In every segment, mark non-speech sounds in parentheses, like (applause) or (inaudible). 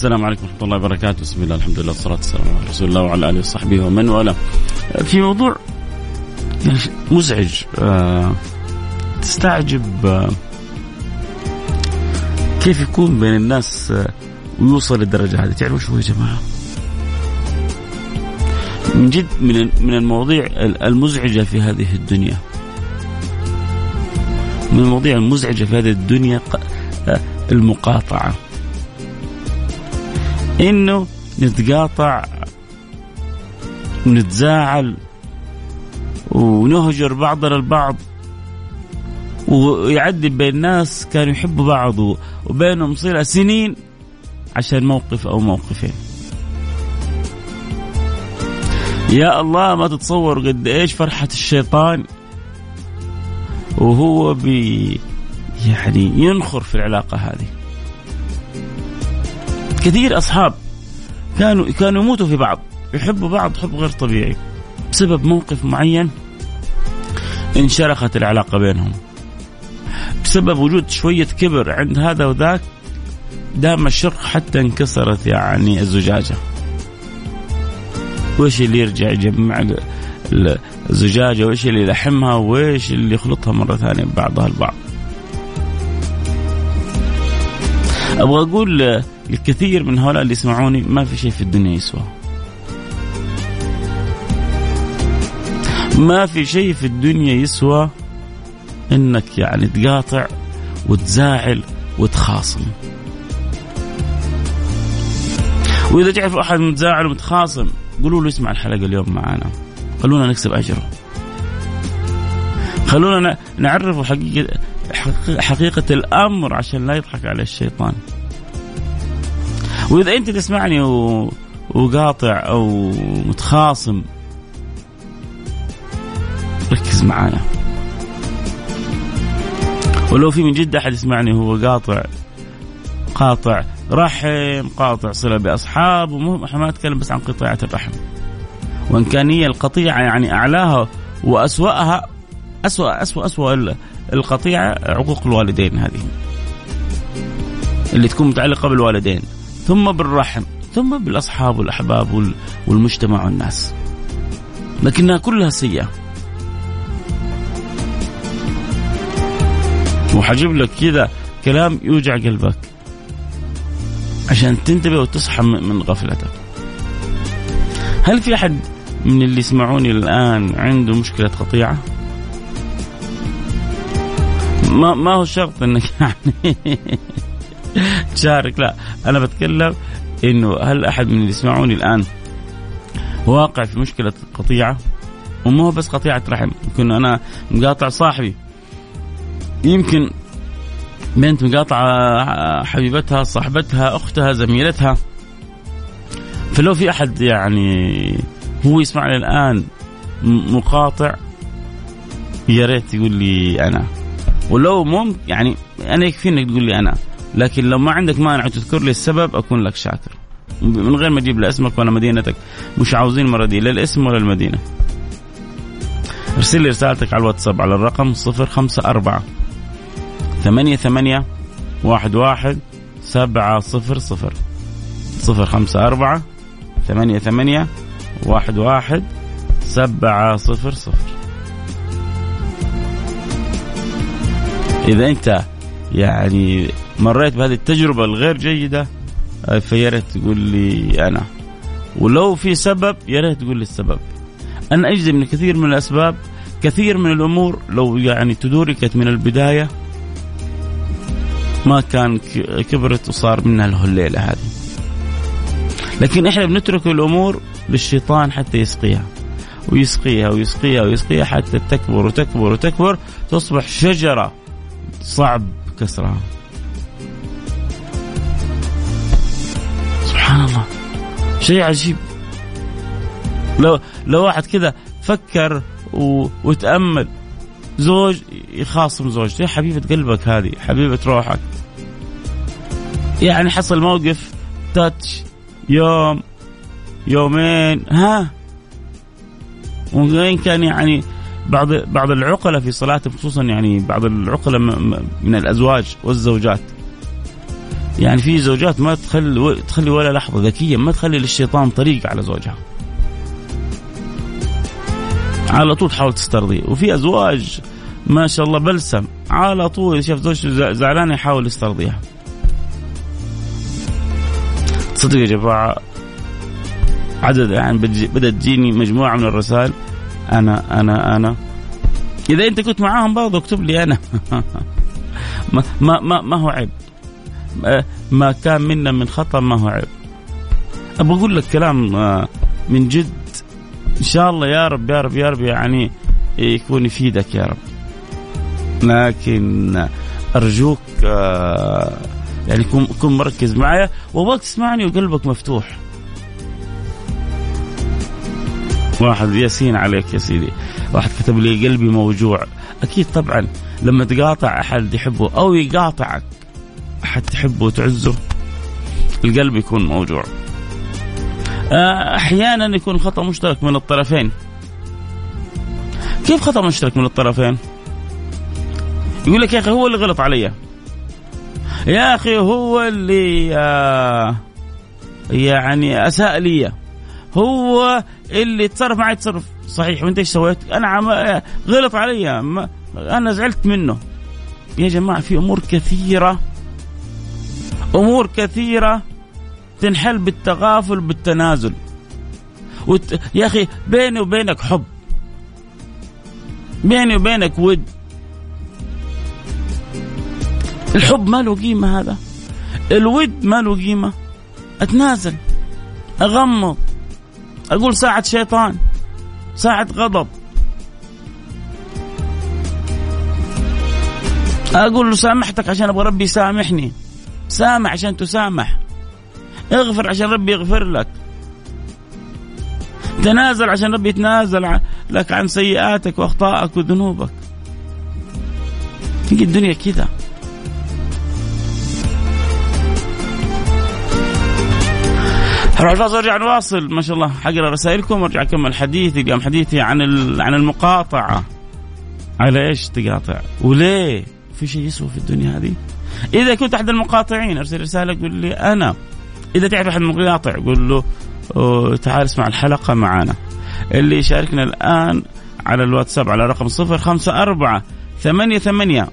السلام عليكم ورحمة الله وبركاته، بسم الله الحمد لله والصلاة والسلام على رسول الله وعلى آله وصحبه ومن والاه. في موضوع مزعج آه، تستعجب آه، كيف يكون بين الناس آه، ويوصل للدرجة هذه، تعرفوا شو يا جماعة؟ من جد من من المواضيع المزعجة في هذه الدنيا. من المواضيع المزعجة في هذه الدنيا المقاطعة. إنه نتقاطع ونتزاعل ونهجر بعضنا البعض ويعدي بين ناس كانوا يحبوا بعض وبينهم صلة سنين عشان موقف أو موقفين. يا الله ما تتصور قد إيش فرحة الشيطان وهو بي يعني ينخر في العلاقة هذه. كثير أصحاب كانوا كانوا يموتوا في بعض يحبوا بعض حب غير طبيعي بسبب موقف معين انشرخت العلاقة بينهم. بسبب وجود شوية كبر عند هذا وذاك دام الشرق حتى انكسرت يعني الزجاجة. وش اللي يرجع يجمع الزجاجة؟ وإيش اللي يلحمها؟ وإيش اللي يخلطها مرة ثانية ببعضها البعض؟ أبغى أقول الكثير من هؤلاء اللي يسمعوني ما في شيء في الدنيا يسوى. ما في شيء في الدنيا يسوى إنك يعني تقاطع وتزاعل وتخاصم. وإذا تعرف أحد متزاعل ومتخاصم قولوا له اسمع الحلقة اليوم معنا خلونا نكسب أجره. خلونا نعرفه حقيقه حقيقة الأمر عشان لا يضحك على الشيطان. وإذا أنت تسمعني و... وقاطع أو متخاصم ركز معانا. ولو في من جد أحد يسمعني وهو قاطع قاطع رحم قاطع صلة باصحاب إحنا ما نتكلم بس عن قطيعه الرحم. وإن كان هي القطيعة يعني أعلاها وأسوأها أسوأ أسوأ أسوأ القطيعة عقوق الوالدين هذه. اللي تكون متعلقة بالوالدين. ثم بالرحم ثم بالأصحاب والأحباب والمجتمع والناس. لكنها كلها سيئة. وحجيب لك كذا كلام يوجع قلبك. عشان تنتبه وتصحى من غفلتك. هل في أحد من اللي يسمعوني الآن عنده مشكلة قطيعه ما ما هو شرط إنك (laughs) يعني تشارك. لا أنا بتكلم إنه هل أحد من اللي يسمعوني الآن واقع في مشكلة قطيعة؟ وما هو بس قطيعة رحم يمكن أنا مقاطع صاحبي. يمكن بنت مقاطعة حبيبتها صاحبتها أختها زميلتها. فلو في أحد يعني هو يسمعني الآن مقاطع يا ريت يقول لي أنا. ولو ممكن يعني أنا يكفيني تقول لي أنا. لكن لو ما عندك مانع تذكر لي السبب أكون لك شاكر. من غير ما أجيب لا اسمك ولا مدينتك. مش عاوزين مره دي لا الاسم ولا المدينة. ارسل لي رسالتك على الواتساب على الرقم 054 ثمانية ثمانية واحد واحد سبعة صفر صفر. صفر خمسة أربعة ثمانية ثمانية واحد واحد سبعة صفر صفر. إذا أنت يعني مريت بهذه التجربة الغير جيدة آه، فيا ريت تقول لي أنا. ولو في سبب يا ريت تقول لي السبب. أنا أجزم إن كثير من الأسباب كثير من الأمور لو يعني تدوركت من البداية ما كان كبرت وصار منها الهليلة هذه. لكن إحنا بنترك الأمور للشيطان حتى يسقيها. ويسقيها ويسقيها ويسقيها حتى تكبر وتكبر وتكبر تصبح شجرة صعب كسرها سبحان الله. شيء عجيب. لو لو واحد كذا فكر و... وتأمل زوج يخاصم زوجته يا حبيبة قلبك هذه حبيبة روحك. يعني حصل موقف تاتش يوم يومين ها؟ وين كان يعني بعض بعض العقلاء في صلاتهم خصوصا يعني بعض العقلاء من الأزواج والزوجات. يعني في زوجات ما تخلي تخلي ولا لحظة ذكية ما تخلي للشيطان طريق على زوجها. على طول تحاول تسترضيه وفي أزواج ما شاء الله بلسم على طول شاف زوجته زعلانه يحاول يسترضيها. تصدق يا جماعة عدد يعني بدأت تجيني مجموعة من الرسائل. أنا أنا أنا. إذا أنت كنت معاهم برضه اكتب لي أنا. (laughs) ما ما ما, ما هو عيب. ما كان منا من خطأ ما هو عيب. أبغى أقول لك كلام آه، من جد. إن شاء الله يا رب يا رب يا رب يعني يكون يفيدك يا رب. لكن أرجوك آه، يعني كن مركز معايا وابغاك تسمعني وقلبك مفتوح. واحد ياسين عليك يا سيدي. واحد كتب لي قلبي موجوع. أكيد طبعا لما تقاطع أحد يحبه أو يقاطعك أحد تحبه وتعزه القلب يكون موجوع. آه، أحيانا يكون خطأ مشترك من الطرفين. كيف خطأ مشترك من الطرفين؟ يقول لك يا أخي هو اللي غلط علي. يا أخي هو اللي آه يعني أساء لي. هو اللي تصرف معي تصرف صحيح. وانت إيش سويت؟ أنا عم... غلط علي. ما... أنا زعلت منه. يا جماعة في أمور كثيرة أمور كثيرة تنحل بالتغافل بالتنازل. وت... يا أخي بيني وبينك حب. بيني وبينك ود. الحب ما له قيمة هذا. الود ما له قيمة. أتنازل. أغمض. أقول ساعة شيطان ساعة غضب. أقول له سامحتك عشان أبغى ربي يسامحني. سامح عشان تسامح. اغفر عشان ربي يغفر لك. تنازل عشان ربي يتنازل لك عن سيئاتك وأخطائك وذنوبك. هي الدنيا كذا. راح الفاصل ارجع نواصل ما شاء الله. حقرأ رسائلكم وارجع أكمل حديثي. اليوم حديثي عن عن المقاطعة. على إيش تقاطع؟ وليه؟ في شيء يسوى في الدنيا هذه؟ إذا كنت أحد المقاطعين أرسل رسالة قول لي أنا. إذا تعرف أحد المقاطع قول له تعال اسمع الحلقة معنا. اللي يشاركنا الآن على الواتساب على رقم صفر خمسة أربعة ثمانية ثمانية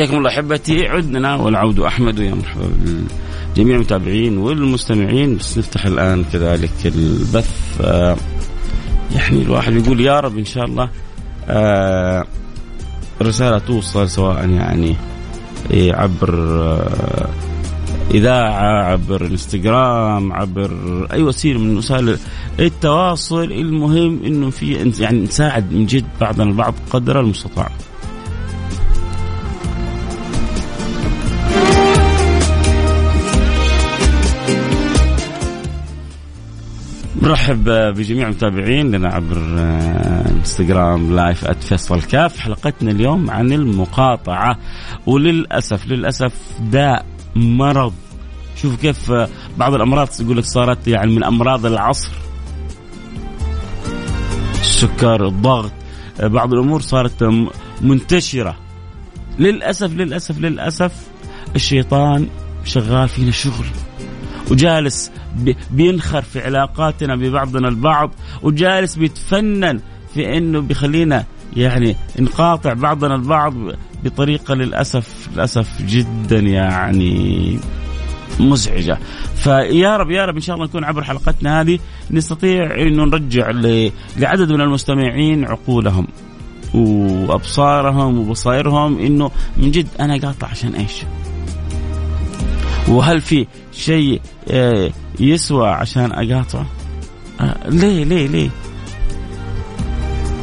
حياكم الله أحبتي. عدنا والعود أحمد ويا مرحبا جميع المتابعين والمستمعين. بس نفتح الآن كذلك البث. آه، يعني الواحد يقول يا رب إن شاء الله آه رسالة توصل سواء يعني إيه، عبر آه إذاعة عبر إنستغرام عبر أي وسيلة من وسائل التواصل. المهم إنه في يعني نساعد من جد بعضنا البعض قدر المستطاع. نرحب بجميع المتابعين لنا عبر آه، إنستغرام لايف @فيصل كاف حلقتنا اليوم عن المقاطعة وللأسف للأسف داء مرض. شوف كيف آه، بعض الأمراض يقول لك صارت يعني من أمراض العصر. السكر الضغط آه، بعض الأمور صارت منتشرة. للأسف للأسف للأسف الشيطان شغال فينا شغل. وجالس بينخر في علاقاتنا ببعضنا البعض وجالس بيتفنن في إنه بيخلينا يعني نقاطع بعضنا البعض بطريقة للأسف للأسف جدا يعني مزعجة فيا رب يا رب إن شاء الله نكون عبر حلقتنا هذه نستطيع إنه نرجع لعدد من المستمعين عقولهم وأبصارهم وبصائرهم إنه من جد أنا قاطع عشان إيش؟ وهل في شيء آه، يسوى عشان اقاطعه؟ آه، ليه ليه ليه؟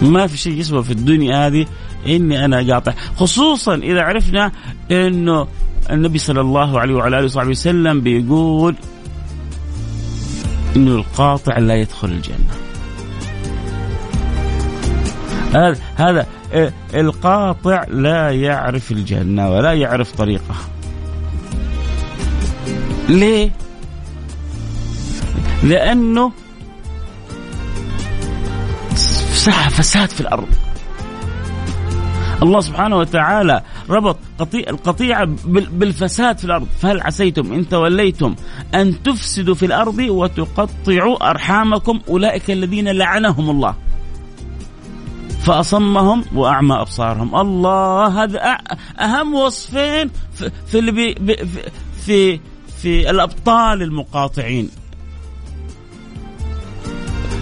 ما في شيء يسوى في الدنيا هذه إني أنا أقاطع خصوصا إذا عرفنا إنه النبي صلى الله عليه وعلى آله وصحبه وسلم بيقول إنه القاطع لا يدخل الجنة. هذا هذا آه، القاطع لا يعرف الجنة ولا يعرف طريقها. ليه؟ لأنه فساد في الأرض. الله سبحانه وتعالى ربط القطيعة بالفساد في الأرض. فهل عسيتم إن توليتم أن تفسدوا في الأرض وتقطعوا أرحامكم؟ أولئك الذين لعنهم الله. فأصمهم وأعمى أبصارهم. الله هذا أهم وصفين في بي في, في في الأبطال المقاطعين.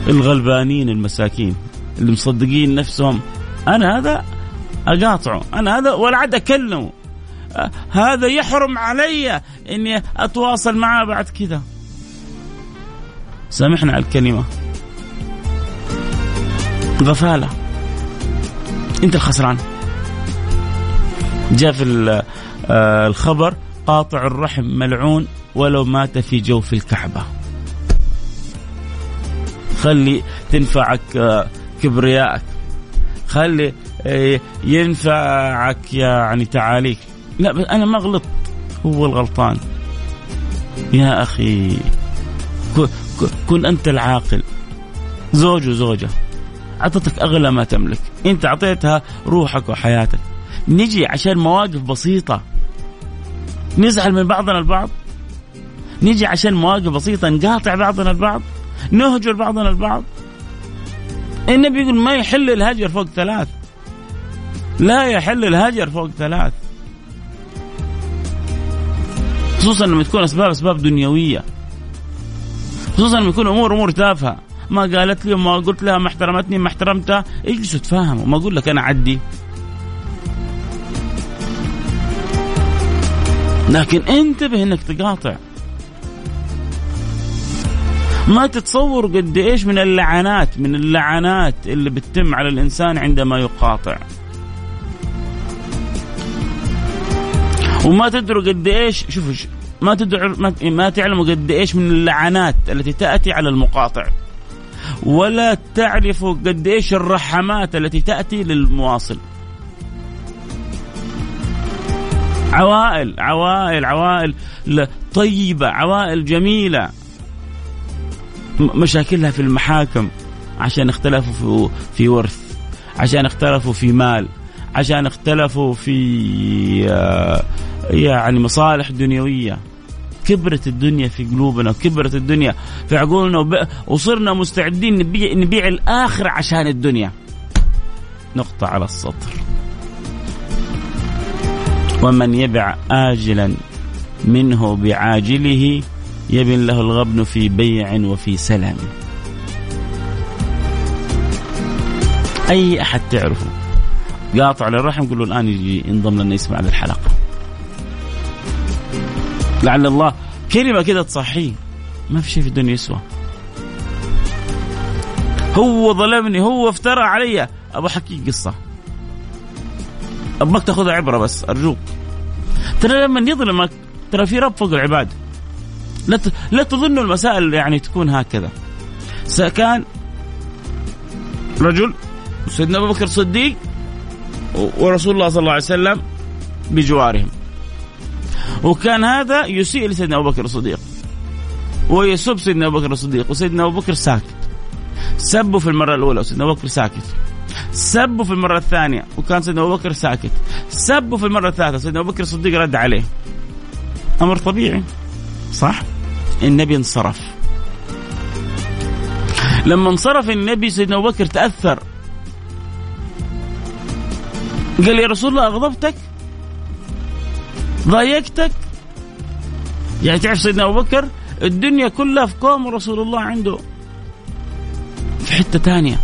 الغلبانين المساكين اللي مصدقين نفسهم. أنا هذا أقاطعه. أنا هذا ولا عاد أكلمه. هذا يحرم علي إني أتواصل معه بعد كذا. سامحنا على الكلمة. غفالة. أنت الخسران. جاء في آه، الخبر. قاطع الرحم ملعون ولو مات في جوف الكعبة. خلي تنفعك آه، كبريائك. خلي آه، ينفعك يعني تعاليك. لا بس أنا ما غلطت. هو الغلطان. يا أخي كن أنت العاقل. زوج وزوجة أعطتك أغلى ما تملك. أنت أعطيتها روحك وحياتك. نجي عشان مواقف بسيطة. نزعل من بعضنا البعض. نيجي عشان مواقف بسيطة نقاطع بعضنا البعض نهجر بعضنا البعض. النبي يقول ما يحل الهجر فوق ثلاث. لا يحل الهجر فوق ثلاث. خصوصا لما تكون أسباب أسباب دنيوية. خصوصا لما يكون أمور أمور تافهة. ما قالت لي وما قلت لها ما احترمتني ما احترمتها. اجلسوا تفاهموا. ما أقول لك أنا عدي. لكن انتبه انك تقاطع. ما تتصور قد إيش من اللعنات من اللعنات اللي بتتم على الإنسان عندما يقاطع. وما تدروا قد إيش شوفوا ما تدروا ما تعلموا قد إيش من اللعنات التي تأتي على المقاطع. ولا تعرفوا قد إيش الرحمات التي تأتي للمواصل. عوائل عوائل عوائل طيبة عوائل جميلة. مشاكلها في المحاكم عشان اختلفوا في ورث عشان اختلفوا في مال عشان اختلفوا في آه، يعني مصالح دنيوية. كبرت الدنيا في قلوبنا وكبرت الدنيا في عقولنا وصرنا مستعدين نبيع, نبيع الآخر عشان الدنيا. نقطة على السطر. ومن يبع آجلا منه بعاجله يبن له الغبن في بيع وفي سلام. أي أحد تعرفه قاطع للرحم قول له الآن يجي ينضم لنا يسمع الحلقة. لعل الله كلمة كذا تصحيه ما في شيء في الدنيا يسوى. هو ظلمني هو افترى علي. أبغى احكي قصة. أبغاك تاخذها عبرة بس أرجوك. ترى لما يظلمك ترى في رب فوق العباد. لا لا تظنوا المسائل يعني تكون هكذا. كان رجل سيدنا أبو بكر الصديق ورسول الله صلى الله عليه وسلم بجوارهم. وكان هذا يسيء لسيدنا أبو بكر الصديق. ويسب سيدنا أبو بكر الصديق وسيدنا أبو بكر ساكت. سبوا في المرة الأولى وسيدنا أبو بكر ساكت. سبوا في المرة الثانية. وكان سيدنا أبو بكر ساكت. سبوا في المرة الثالثة. سيدنا أبو بكر الصديق رد عليه. أمر طبيعي. صح؟ النبي انصرف. لما انصرف النبي سيدنا أبو بكر تأثر. قال يا رسول الله أغضبتك؟ ضايقتك؟ يعني تعرف سيدنا أبو بكر الدنيا كلها في قوم ورسول الله عنده. في حتة ثانية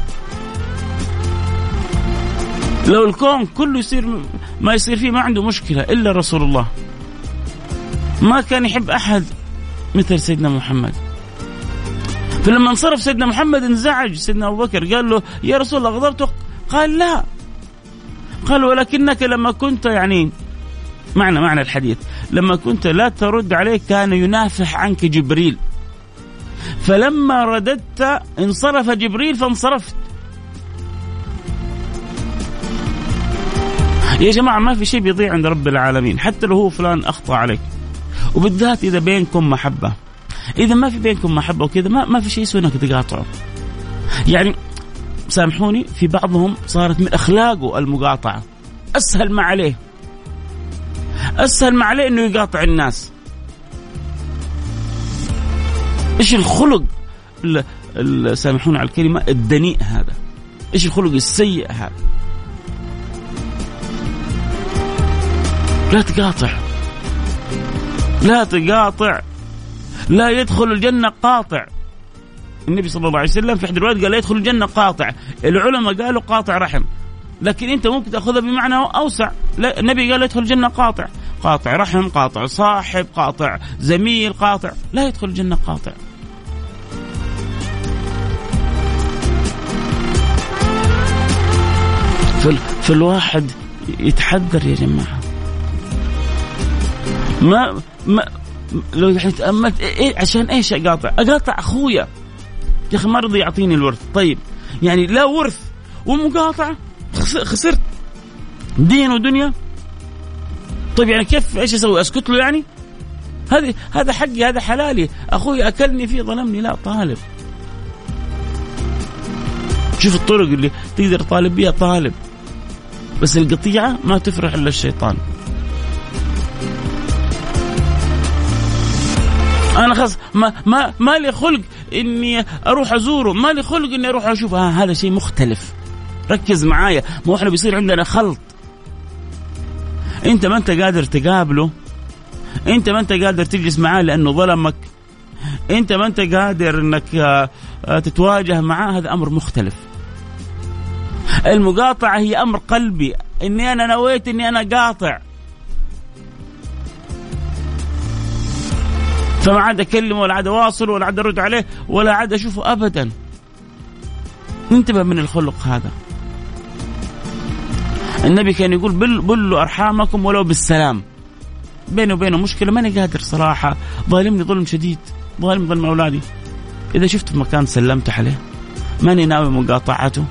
لو الكون كله يصير ما يصير فيه ما عنده مشكلة إلا رسول الله. ما كان يحب أحد مثل سيدنا محمد. فلما انصرف سيدنا محمد انزعج سيدنا أبو بكر قال له يا رسول الله غضبته قال لا. قال ولكنك لما كنت يعني معنى معنى الحديث. لما كنت لا ترد عليه كان ينافح عنك جبريل. فلما رددت انصرف جبريل فانصرفت. يا جماعة ما في شيء بيضيع عند رب العالمين حتى لو هو فلان أخطأ عليك. وبالذات إذا بينكم محبة. إذا ما في بينكم محبة وكذا ما, ما في شيء يسوي أنك تقاطعه. يعني سامحوني في بعضهم صارت من أخلاقه المقاطعة. أسهل ما عليه. أسهل ما عليه أنه يقاطع الناس. إيش الخلق سامحوني على الكلمة الدنيء هذا؟ إيش الخلق السيء هذا؟ لا تقاطع. لا تقاطع. لا يدخل الجنة قاطع. النبي صلى الله عليه وسلم في احد الروايات قال لا يدخل الجنة قاطع. العلماء قالوا قاطع رحم. لكن أنت ممكن تأخذها بمعنى أوسع. النبي قال لا يدخل الجنة قاطع. قاطع رحم قاطع صاحب قاطع زميل قاطع. لا يدخل الجنة قاطع. فالواحد يتحذر يا جماعة. ما ما لو يعني تأملت إيه عشان إيش أقاطع؟ أقاطع أخويا. يا أخي ما رضي يعطيني الورث. طيب يعني لا ورث ومقاطعة خسرت. دين ودنيا. طيب يعني كيف إيش أسوي؟ أسكت له يعني؟ هذه هذا حقي هذا حلالي. أخوي أكلني فيه ظلمني. لا طالب. شوف الطرق اللي تقدر تطالب بها طالب. بس القطيعة ما تفرح إلا الشيطان. أنا خلاص ما ما ما لي خلق إني أروح أزوره ما لي خلق إني أروح أشوف آه هذا شيء مختلف. ركز معايا مو إحنا بيصير عندنا خلط. أنت ما أنت قادر تقابله أنت ما أنت قادر تجلس معاه لأنه ظلمك. أنت ما أنت قادر إنك آه، آه، تتواجه معاه هذا أمر مختلف. المقاطعة هي أمر قلبي. إني أنا نويت إني أنا قاطع. فما عاد اكلمه ولا عاد أواصل ولا عاد أرد عليه ولا عاد أشوفه ابدا. انتبه من الخلق هذا. النبي كان يقول بل بلوا أرحامكم ولو بالسلام. بيني وبينه مشكلة ماني قادر صراحة. ظالمني ظلم شديد ظالم ظلم أولادي. إذا شفت في مكان سلمت عليه ماني ناوي مقاطعته.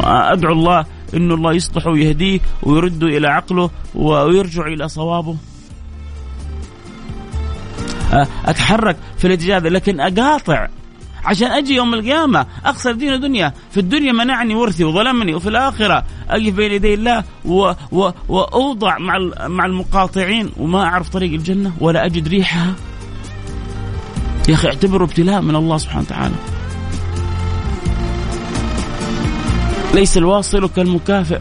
أدعو الله انه الله يصلحه ويهديه ويرده إلى عقله ويرجع إلى صوابه. أتحرك في الاتجاه هذا لكن أقاطع. عشان أجي يوم القيامة أخسر دين ودنيا في الدنيا منعني ورثي وظلمني وفي الآخرة اقف بين يدي الله و و وأوضع مع مع المقاطعين وما أعرف طريق الجنة ولا أجد ريحها. يا أخي اعتبره ابتلاء من الله سبحانه وتعالى. ليس الواصل كالمكافئ.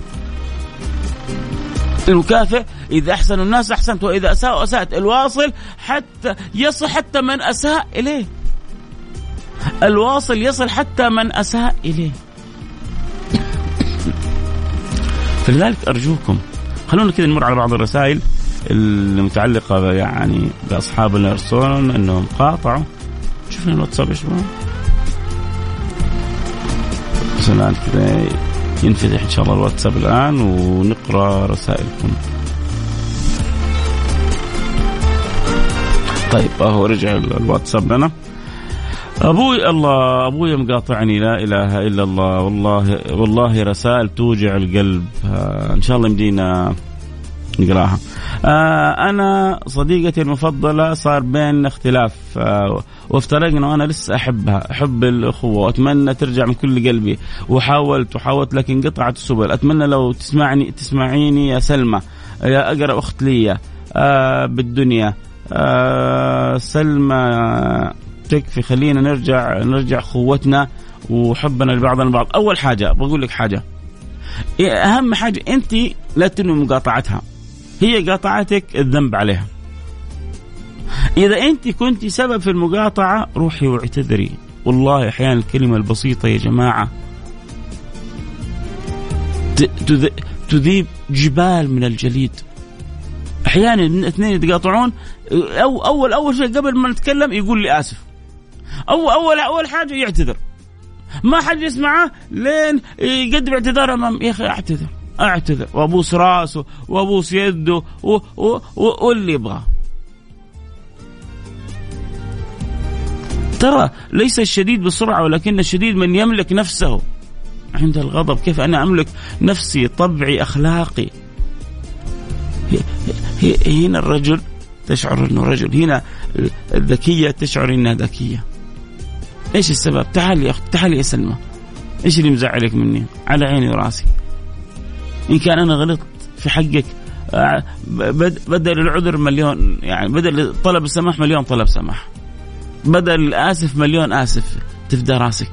المكافئ إذا أحسن الناس أحسنت وإذا أساءوا أسأت الواصل حتى يصل حتى من أساء إليه. الواصل يصل حتى من أساء إليه. فلذلك أرجوكم خلونا كذا نمر على بعض الرسائل المتعلقة يعني بأصحاب يرسلون أنهم قاطعوا. شوفنا الواتساب إيش شباب ينفتح إن شاء الله الواتساب الآن ونقرأ رسائلكم. طيب أهو رجع الواتساب لنا. أبوي الله أبوي مقاطعني لا إله إلا الله. والله والله رسائل توجع القلب. آه إن شاء الله يمدينا نقراها. أنا صديقتي المفضلة صار بيننا اختلاف آه وافترقنا وأنا لسه أحبها أحب الأخوة وأتمنى ترجع من كل قلبي وحاولت وحاولت لكن قطعت السبل. أتمنى لو تسمعني تسمعيني يا سلمى يا أقرب أخت لي آه بالدنيا. آه سلمى تكفي خلينا نرجع نرجع قوتنا وحبنا لبعضنا البعض. أول حاجة بقول لك حاجة أهم حاجة أنت لا تنوي مقاطعتها. هي قاطعتك الذنب عليها. إذا أنت كنت سبب في المقاطعة روحي واعتذري. والله أحيانا الكلمة البسيطة يا جماعة تذيب جبال من الجليد. أحيانا اثنين يتقاطعون أو أول أول شيء قبل ما نتكلم يقول لي آسف. أو أول أول حاجة يعتذر. ما حد يسمعه لين يقدم اعتذار أمام يا أخي أعتذر. أعتذر وأبوس راسه وأبوس يده واللي يبغاه ترى ليس الشديد بسرعة ولكن الشديد من يملك نفسه. عند الغضب كيف أنا أملك نفسي طبعي أخلاقي؟ هنا الرجل تشعر أنه رجل هنا الذكية تشعر أنها ذكية. إيش السبب؟ تعال يا اخت تعال يا سلمى. إيش اللي مزعلك مني؟ على عيني وراسي. إن كان أنا غلطت في حقك آه، بدل العذر مليون يعني بدل طلب السماح مليون طلب سماح. بدل اسف مليون آسف تفدى راسك.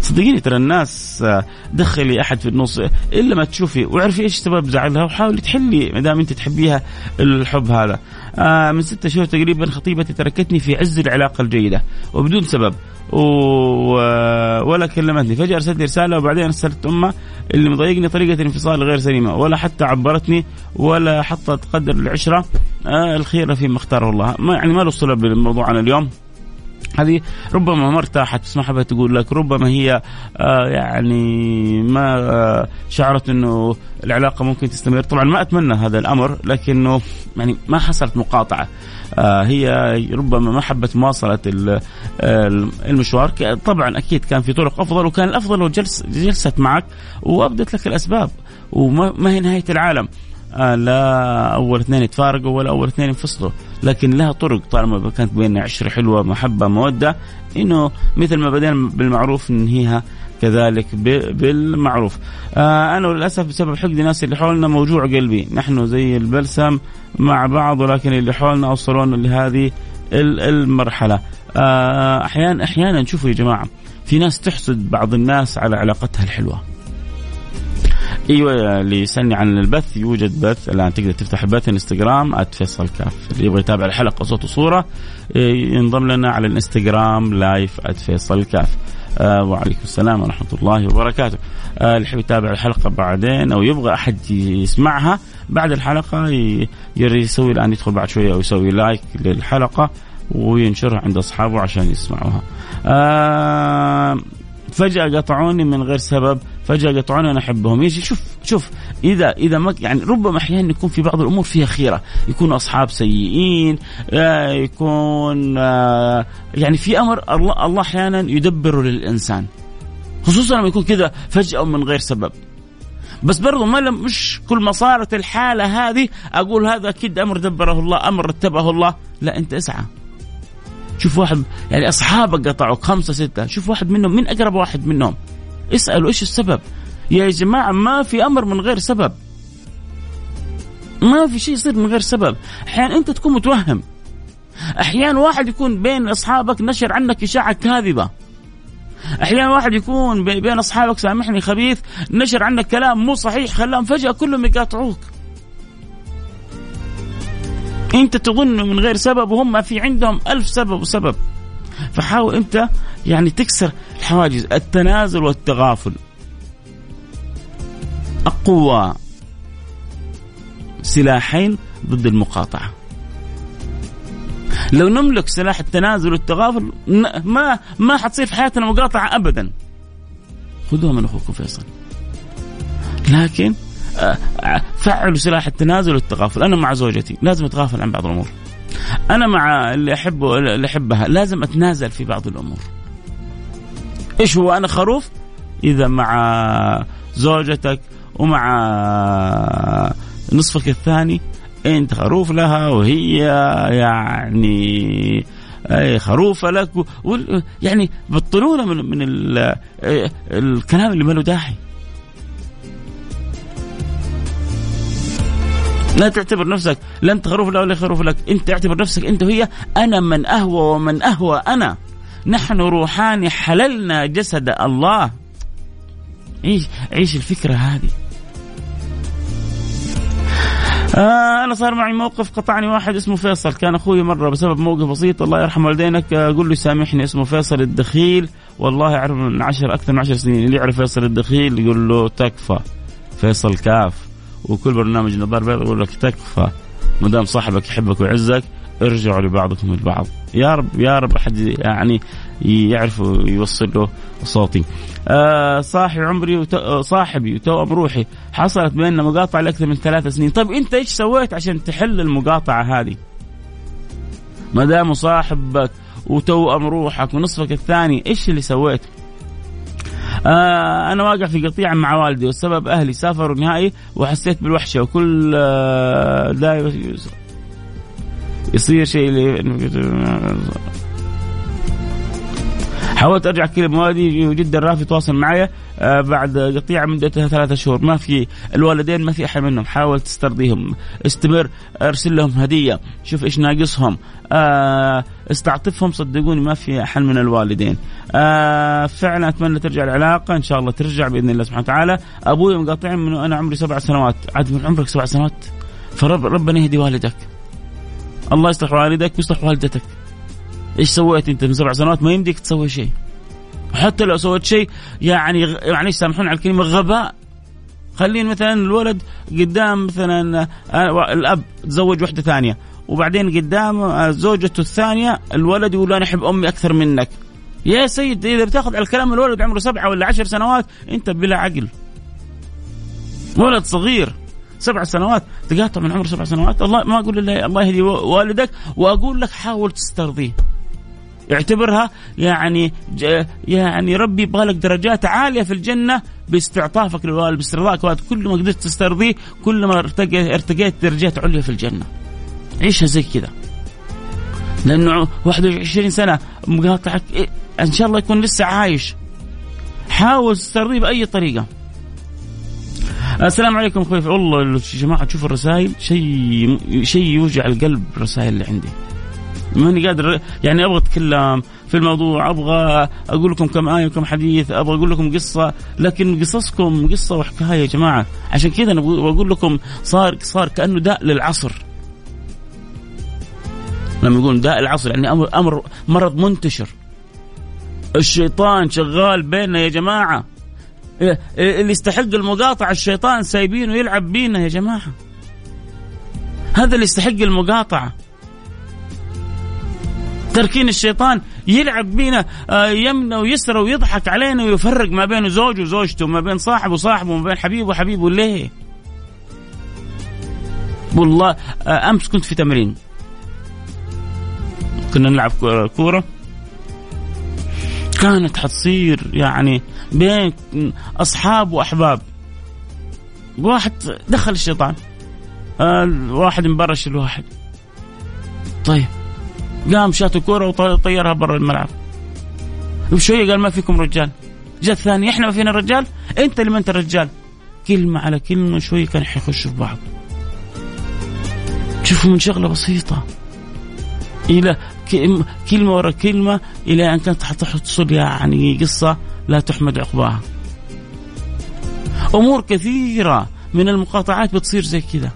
صدقيني ترى الناس آه، دخلي أحد في النص إلا ما تشوفي واعرفي إيش سبب زعلها وحاولي تحلي ما دام أنت تحبيها الحب هذا. آه من ستة شهور تقريبا خطيبتي تركتني في عز العلاقة الجيدة وبدون سبب. و... ولا كلمتني. فجأة أرسلت رسالة وبعدين أرسلت امها اللي مضايقني طريقة الانفصال غير سليمة ولا حتى عبرتني ولا حطت قدر العشرة. آه الخيره فيما اختاره الله. ما يعني ما له صلة بالموضوع اليوم. هذه ربما ما ارتاحت بس ما حبت تقول لك. ربما هي آه يعني ما آه شعرت إنه العلاقة ممكن تستمر. طبعا ما أتمنى هذا الأمر لكنه يعني ما حصلت مقاطعة. آه هي ربما ما حبت مواصلة المشوار. طبعا أكيد كان في طرق أفضل وكان الأفضل لو جلس جلست معك وأبدت لك الأسباب وما هي نهاية العالم. آه لا أول اثنين يتفارقوا ولا أول اثنين ينفصلوا. لكن لها طرق طالما كانت بيننا عشره حلوة محبة مودة إنه مثل ما بدينا بالمعروف ننهيها كذلك بالمعروف. آه أنا للأسف بسبب حقد الناس اللي حولنا موجوع قلبي. نحن زي البلسم مع بعض ولكن اللي حولنا اوصلونا لهذه المرحلة. آه أحيانا أحيانا شوفوا يا جماعة في ناس تحسد بعض الناس على علاقتها الحلوة. إيوه اللي يسألني عن البث يوجد بث. الآن تقدر تفتح البث إنستغرام @فيصل كاف. اللي يبغى يتابع الحلقة صوت وصورة إيه، ينضم لنا على الإنستغرام لايف @فيصل كاف. آه وعليكم السلام ورحمة الله وبركاته. آه اللي يحب يتابع الحلقة بعدين أو يبغى أحد يسمعها بعد الحلقة يسوي الآن يدخل بعد شوية أو يسوي لايك للحلقة وينشرها عند أصحابه عشان يسمعوها. آه فجأة قطعوني من غير سبب. فجأة قطعوني أنا أحبهم. يجي شوف شوف اذا إذا ما يعني ربما أحيانا يكون في بعض الأمور فيها خيرة. يكون أصحاب سيئين آه، يكون آه، يعني في أمر الله الله أحيانا يدبره للإنسان. خصوصا لما يكون كذا فجأة من غير سبب. بس برضو ما لم مش كل ما صارت الحالة هذه أقول هذا أكيد أمر دبره الله أمر رتبه الله. لا أنت اسعى. شوف واحد يعني أصحابك قطعوك خمسة ستة. شوف واحد منهم من أقرب واحد منهم؟ اسألوا إيش السبب. يا جماعة ما في أمر من غير سبب. ما في شيء يصير من غير سبب. أحيانا أنت تكون متوهم. أحيانا واحد يكون بين أصحابك نشر عنك إشاعة كاذبة. أحيانا واحد يكون بين أصحابك سامحني خبيث نشر عنك كلام مو صحيح خلاهم فجأة كلهم يقاطعوك. أنت تظن من غير سبب وهم في عندهم ألف سبب وسبب. فحاول انت يعني تكسر الحواجز التنازل والتغافل. أقوى سلاحين ضد المقاطعة. لو نملك سلاح التنازل والتغافل ما ما حتصير في حياتنا مقاطعة ابدا. خذوها من أخوكم فيصل. لكن آه، آه، فعلوا سلاح التنازل والتغافل. أنا مع زوجتي لازم أتغافل عن بعض الأمور. أنا مع اللي أحبه اللي أحبها. لازم أتنازل في بعض الأمور. إيش هو؟ أنا خروف؟ إذا مع زوجتك ومع نصفك الثاني أنت خروف لها وهي يعني أي خروفه لك و... يعني بطلونا من من ال... الكلام اللي ما له داعي. لا تعتبر نفسك لا انت خروف لا ولا خروف لك. انت اعتبر نفسك أنت وهي أنا من أهوى ومن أهوى أنا. نحن روحان حللنا جسد الله. عيش عيش الفكرة هذه؟ آه أنا صار معي موقف قطعني واحد اسمه فيصل. كان أخوي مرة بسبب موقف بسيط الله يرحم والدينك. أقول له سامحني اسمه فيصل الدخيل. والله أعرف من عشر أكثر من عشر سنين اللي يعرف فيصل الدخيل يقول له تكفى. فيصل كاف. وكل برنامج نظار بيض يقول لك تكفى. ما دام صاحبك يحبك ويعزك ارجعوا لبعضكم البعض. يا رب يا رب أحد يعني يعرف يوصل له صوتي. آه صاحي عمري وتو صاحبي وتوأم روحي حصلت بيننا مقاطعة لأكثر من ثلاث سنين. طيب أنت إيش سويت عشان تحل المقاطعة هذه؟ ما دام صاحبك وتوأم روحك ونصفك الثاني إيش اللي سويت؟ آه أنا واقع في قطيعه مع والدي والسبب أهلي سافروا نهائي وحسيت بالوحشة وكل آه دائما يصير شيء حاولت أرجع كذا موالدي جدا رافي تواصل معي آه بعد قطيعة مدتها ثلاثة شهور. ما في الوالدين ما في أحد منهم. حاول تسترضيهم استمر أرسل لهم هدية. شوف إيش ناقصهم. آه استعطفهم صدقوني ما في أحد من الوالدين. آه فعلا أتمنى ترجع العلاقة. إن شاء الله ترجع بإذن الله سبحانه وتعالى. أبوي مقاطعين من أنا عمري سبع سنوات. عاد من عمرك سبع سنوات؟ فرب ربنا يهدي والدك. الله يصلح والدك ويصلح والدتك. إيش سويت أنت؟ من سبع سنوات ما يمديك تسوي شيء. حتى لو سويت شيء يعني معليش سامحوني على الكلمة غباء. خلين مثلا الولد قدام مثلا آه، الأب تزوج واحدة ثانية وبعدين قدام آه، زوجته الثانية الولد يقول أنا أحب أمي أكثر منك. يا سيد إذا بتاخذ على الكلام الولد عمره سبعة ولا عشر سنوات أنت بلا عقل. ولد صغير سبع سنوات. تقاطع من عمر سبع سنوات؟ الله ما أقول الله الله يهدي والدك وأقول لك حاول تسترضيه. اعتبرها يعني يعني ربي يبغى لك درجات عالية في الجنة باستعطافك للوالد باسترضائك كل ما قدرت تسترضيه كل ما ارتقيت درجات عليا في الجنة. عيشها زي كذا. لأنه 21 سنة مقاطعك إيه؟ إن شاء الله يكون لسه عايش. حاول تسترضيه بأي طريقة. السلام عليكم أخوي. والله يا جماعة تشوف الرسائل شيء شيء يوجع القلب الرسائل اللي عندي. ماني قادر يعني أبغى أتكلم في الموضوع أبغى أقول لكم كم آية وكم حديث أبغى أقول لكم قصة لكن قصصكم قصة وحكاية يا جماعة. عشان كذا أنا بقول لكم صار صار كأنه داء للعصر. لما يقول داء العصر يعني أمر أمر مرض منتشر. الشيطان شغال بيننا يا جماعة. اللي يستحق المقاطعة الشيطان سايبينه يلعب بينا يا جماعة. هذا اللي يستحق المقاطعة. تركين الشيطان يلعب بينا آه، يمنى ويسرى ويضحك علينا ويفرق ما بين زوجه وزوجته ما بين صاحب وصاحبه وما بين حبيب وحبيبه. ليه؟ والله آه، أمس كنت في تمرين. كنا نلعب كورة. كانت حتصير يعني بين أصحاب وأحباب. واحد دخل الشيطان آه واحد مبرش الواحد. طيب قام شات الكورة وطيرها برا الملعب. وشويه قال ما فيكم رجال. جاء الثاني إحنا ما فينا رجال؟ أنت اللي ما أنت رجال. كلمة على كلمة شوية كان حيخشوا في بعض. شوفوا من شغلة بسيطة. إلى كلمة ورا كلمة إلى أن كانت حتصل يعني قصة لا تحمد عقباها. أمور كثيرة من المقاطعات بتصير زي كذا.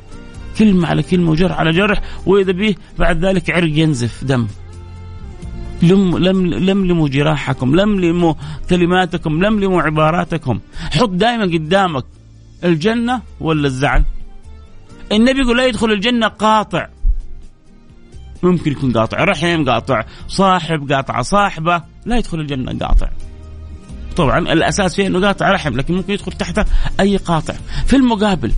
كلمة على كلمة وجرح على جرح وإذا به بعد ذلك عرق ينزف دم. لم لم لملموا جراحكم لملموا كلماتكم لملموا عباراتكم. حط دائما قدامك الجنة ولا الزعل؟ النبي يقول لا يدخل الجنة قاطع. ممكن يكون قاطع رحم قاطع صاحب قاطع صاحبة. لا يدخل الجنة قاطع. طبعا الأساس فيه أنه قاطع رحم لكن ممكن يدخل تحته أي قاطع. في المقابل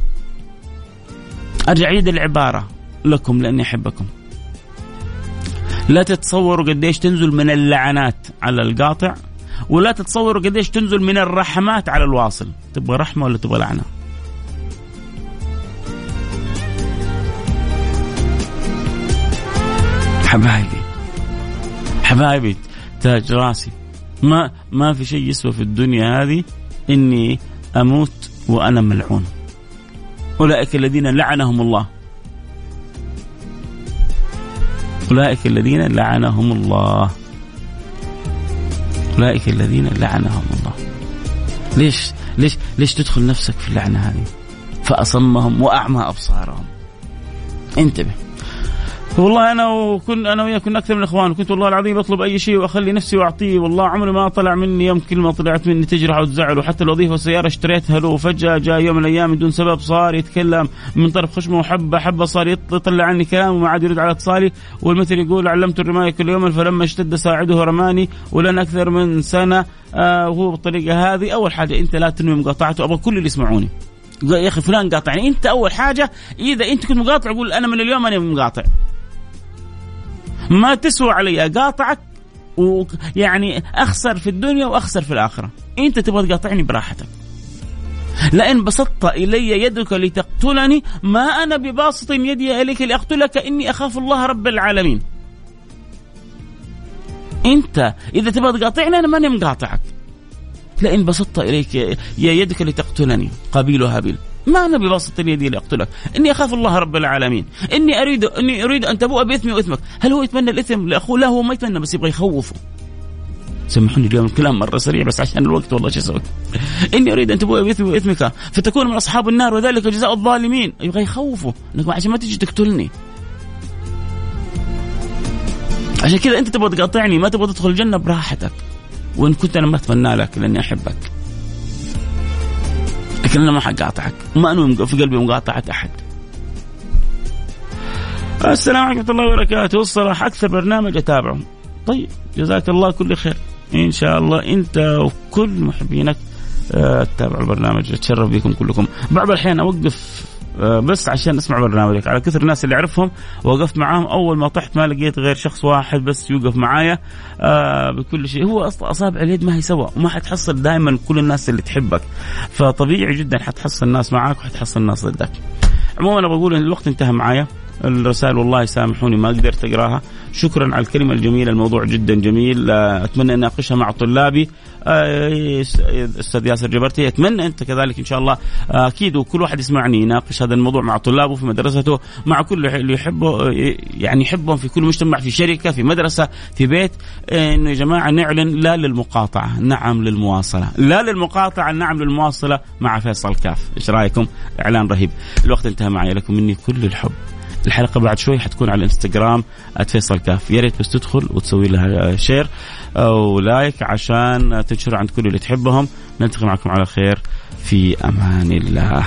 أرجع عيد العبارة لكم لأني أحبكم. لا تتصوروا قديش تنزل من اللعنات على القاطع ولا تتصوروا قديش تنزل من الرحمات على الواصل. تبغى رحمة ولا تبغى لعنة؟ حبايبي حبايبي تاج راسي ما ما في شيء يسوى في الدنيا هذه إني أموت وأنا ملعون. أولئك الذين لعنهم الله. أولئك الذين لعنهم الله. أولئك الذين لعنهم الله. ليش ليش ليش تدخل نفسك في اللعنة هذه؟ فأصمهم وأعمى أبصارهم. انتبه. والله أنا وكن أنا وياه كنا أكثر من إخوان كنت والله العظيم أطلب أي شيء وأخلي نفسي وأعطيه. والله عمري ما طلع مني يوم كلمه طلعت مني تجرح وتزعل وحتى الوظيفة والسيارة اشتريتها له. وفجأة جاء يوم من الأيام بدون سبب صار يتكلم من طرف خشمه وحبه حبة صار يطلع عني كلام وما عاد يرد على اتصالي. والمثل يقول علمت الرماية كل يوم فلما اشتد ساعده رماني. ولن أكثر من سنة آه وهو بالطريقة هذه أول حاجة أنت لا تنوي مقاطعته أبغى كل اللي يسمعوني. يا أخي فلان قاطعني. أنت أول حاجة إذا أنت كنت مقاطع قول أنا من اليوم أنا مقاطع. ما تسوى علي أقاطعك ويعني أخسر في الدنيا وأخسر في الآخرة. أنت تبغى تقاطعني براحتك. لئن بسطت إلي يدك لتقتلني ما أنا بباسط يدي إليك لأقتلك إني أخاف الله رب العالمين. أنت إذا تبغى تقاطعني أنا ماني مقاطعك. لئن بسطت إليك يا يدك لتقتلني قابيل هابيل ما أنا ببسط يدي لاقتلك، إني أخاف الله رب العالمين، إني اريد إني أريد أن تبوء باثمي واثمك، هل هو يتمنى الإثم لأخوه؟ لا هو ما يتمنى بس يبغى يخوفه. سامحوني اليوم الكلام مرة سريع بس عشان الوقت والله شو أسوي؟ إني أريد أن تبوء باثمي واثمك فتكون من أصحاب النار وذلك جزاء الظالمين، يبغى يخوفه، عشان ما تجي تقتلني. عشان كذا أنت تبغى تقاطعني ما تبغى تدخل الجنة براحتك. وإن كنت أنا ما أتمنى لك لأني أحبك. لكن أنا ما حقاطعك. ما انوي في قلبي مقاطعه أحد. السلام عليكم ورحمة الله وبركاته. الصراحه أكثر برنامج أتابعه. طيب جزاك الله كل خير. إن شاء الله أنت وكل محبينك آه، تتابعوا البرنامج. أتشرف بكم كلكم. بعض الأحيان أوقف بس عشان اسمع برنامجك. على كثر الناس اللي اعرفهم وقفت معاهم. أول ما طحت ما لقيت غير شخص واحد بس يوقف معايا. آه، بكل شيء. هو أصلا أصابع اليد ما هي سوا. وما حتحصل دائما كل الناس اللي تحبك. فطبيعي جدا حتحصل الناس معاك وحتحصل الناس ضدك. عموما أنا بقول إن الوقت انتهى معايا. الرسائل والله سامحوني ما قدرت أقراها. شكرا على الكلمة الجميلة. الموضوع جدا جميل. آه، أتمنى أن أناقشها مع طلابي. آه، أستاذ ياسر جبرتي أتمنى أنت كذلك إن شاء الله آه، أكيد وكل واحد يسمعني يناقش هذا الموضوع مع طلابه في مدرسته مع كل اللي يحبه يعني يحبهم في كل مجتمع في شركة في مدرسة في بيت إنه يا جماعة نعلن لا للمقاطعة نعم للمواصلة لا للمقاطعة نعم للمواصلة مع فيصل كاف إيش رأيكم؟ إعلان رهيب. الوقت انتهى معي لكم مني كل الحب. الحلقة بعد شوي حتكون على الإنستغرام @فيصل كاف. يا ريت بس تدخل وتسوي لها share أو like عشان تنشرها عند كل اللي تحبهم. نلتقي معكم على خير. في أمان الله.